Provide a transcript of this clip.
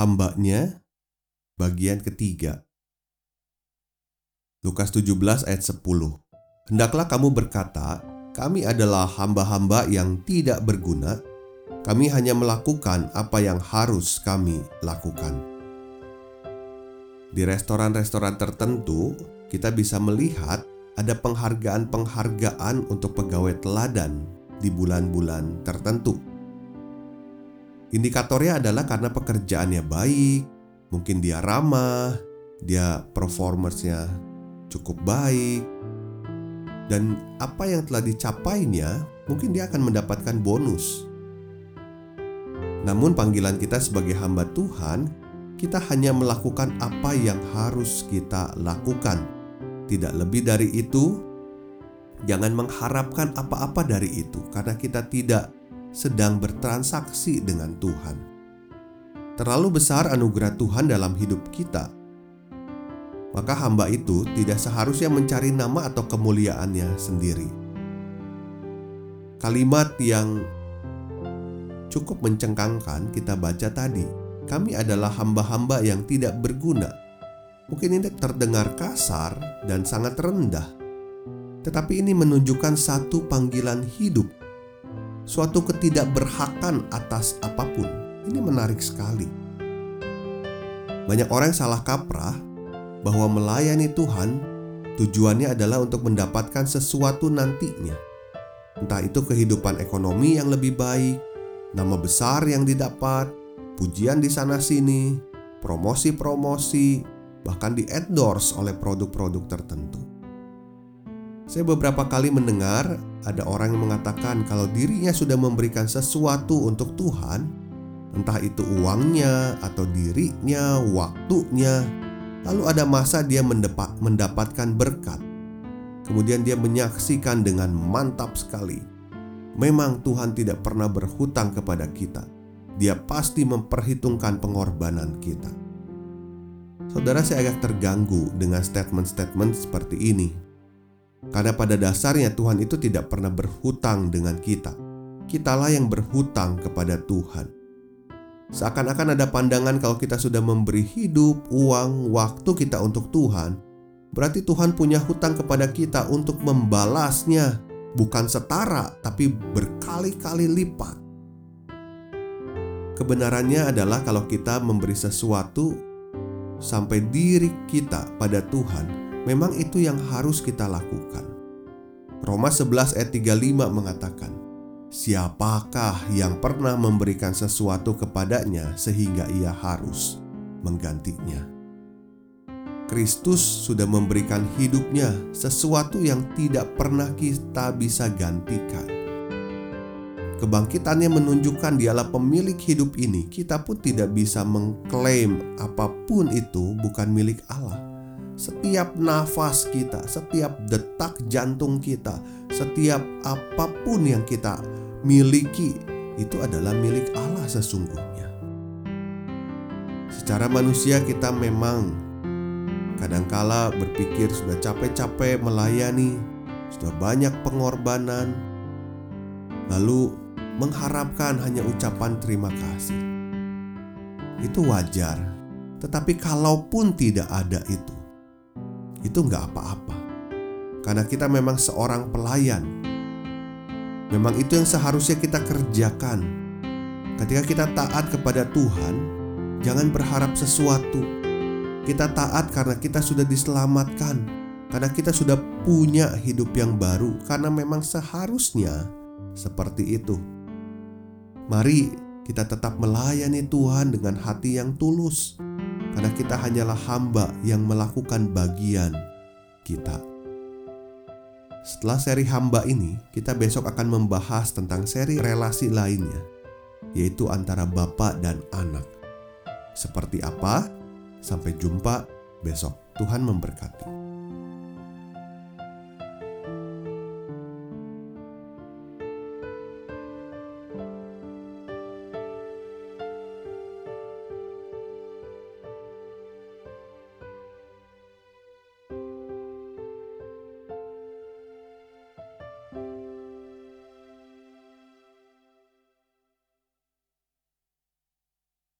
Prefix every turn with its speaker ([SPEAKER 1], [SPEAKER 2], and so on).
[SPEAKER 1] Hambanya bagian ketiga. Lukas 17 ayat 10 Hendaklah kamu berkata, kami adalah hamba-hamba yang tidak berguna, kami hanya melakukan apa yang harus kami lakukan. Di restoran-restoran tertentu, kita bisa melihat ada penghargaan-penghargaan untuk pegawai teladan di bulan-bulan tertentu. Indikatornya adalah karena pekerjaannya baik, mungkin dia ramah, dia performersnya cukup baik, dan apa yang telah dicapainya mungkin dia akan mendapatkan bonus. Namun panggilan kita sebagai hamba Tuhan, kita hanya melakukan apa yang harus kita lakukan. Tidak lebih dari itu, jangan mengharapkan apa-apa dari itu karena kita tidak sedang bertransaksi dengan Tuhan. Terlalu besar anugerah Tuhan dalam hidup kita, maka hamba itu tidak seharusnya mencari nama atau kemuliaannya sendiri. Kalimat yang cukup mencengkangkan kita baca tadi, kami adalah hamba-hamba yang tidak berguna. Mungkin ini terdengar kasar dan sangat rendah, tetapi ini menunjukkan satu panggilan hidup suatu ketidakberhakan atas apa pun. Ini menarik sekali. Banyak orang salah kaprah bahwa melayani Tuhan tujuannya adalah untuk mendapatkan sesuatu nantinya. Entah itu kehidupan ekonomi yang lebih baik, nama besar yang didapat, pujian di sana-sini, promosi-promosi, bahkan di-endorse oleh produk-produk tertentu. Saya beberapa kali mendengar ada orang yang mengatakan kalau dirinya sudah memberikan sesuatu untuk Tuhan, entah itu uangnya atau dirinya, waktunya, lalu ada masa dia mendapatkan berkat. Kemudian dia menyaksikan dengan mantap sekali. Memang Tuhan tidak pernah berhutang kepada kita. Dia pasti memperhitungkan pengorbanan kita. Saudara saya agak terganggu dengan statement-statement seperti ini karena pada dasarnya Tuhan itu tidak pernah berhutang dengan kita. Kitalah yang berhutang kepada Tuhan. Seakan-akan ada pandangan kalau kita sudah memberi hidup, uang, waktu kita untuk Tuhan, berarti Tuhan punya hutang kepada kita untuk membalasnya, bukan setara tapi berkali-kali lipat. Kebenarannya adalah kalau kita memberi sesuatu sampai diri kita pada Tuhan, memang itu yang harus kita lakukan. Roma 11 ayat 35 mengatakan, Siapakah yang pernah memberikan sesuatu kepadanya sehingga ia harus menggantinya? Kristus sudah memberikan hidupnya sesuatu yang tidak pernah kita bisa gantikan. Kebangkitannya menunjukkan dialah pemilik hidup ini. Kita pun tidak bisa mengklaim apa pun itu bukan milik Allah setiap nafas kita, setiap detak jantung kita, setiap apa pun yang kita miliki itu adalah milik Allah sesungguhnya. Secara manusia kita memang kadangkala berpikir sudah capek-capek melayani, sudah banyak pengorbanan, lalu mengharapkan hanya ucapan terima kasih. Itu wajar, tetapi kalaupun tidak ada itu, itu nggak apa-apa. Karena kita memang seorang pelayan. Memang itu yang seharusnya kita kerjakan. Ketika kita taat kepada Tuhan, jangan berharap sesuatu. Kita taat karena kita sudah diselamatkan, karena kita sudah punya hidup yang baru, karena memang seharusnya seperti itu. Mari kita tetap melayani Tuhan dengan hati yang tulus karena kita hanyalah hamba yang melakukan bagian kita. setelah seri hamba ini, kita besok akan membahas tentang seri relasi lainnya, yaitu antara bapak dan anak. Seperti apa? Sampai jumpa besok. Tuhan memberkati.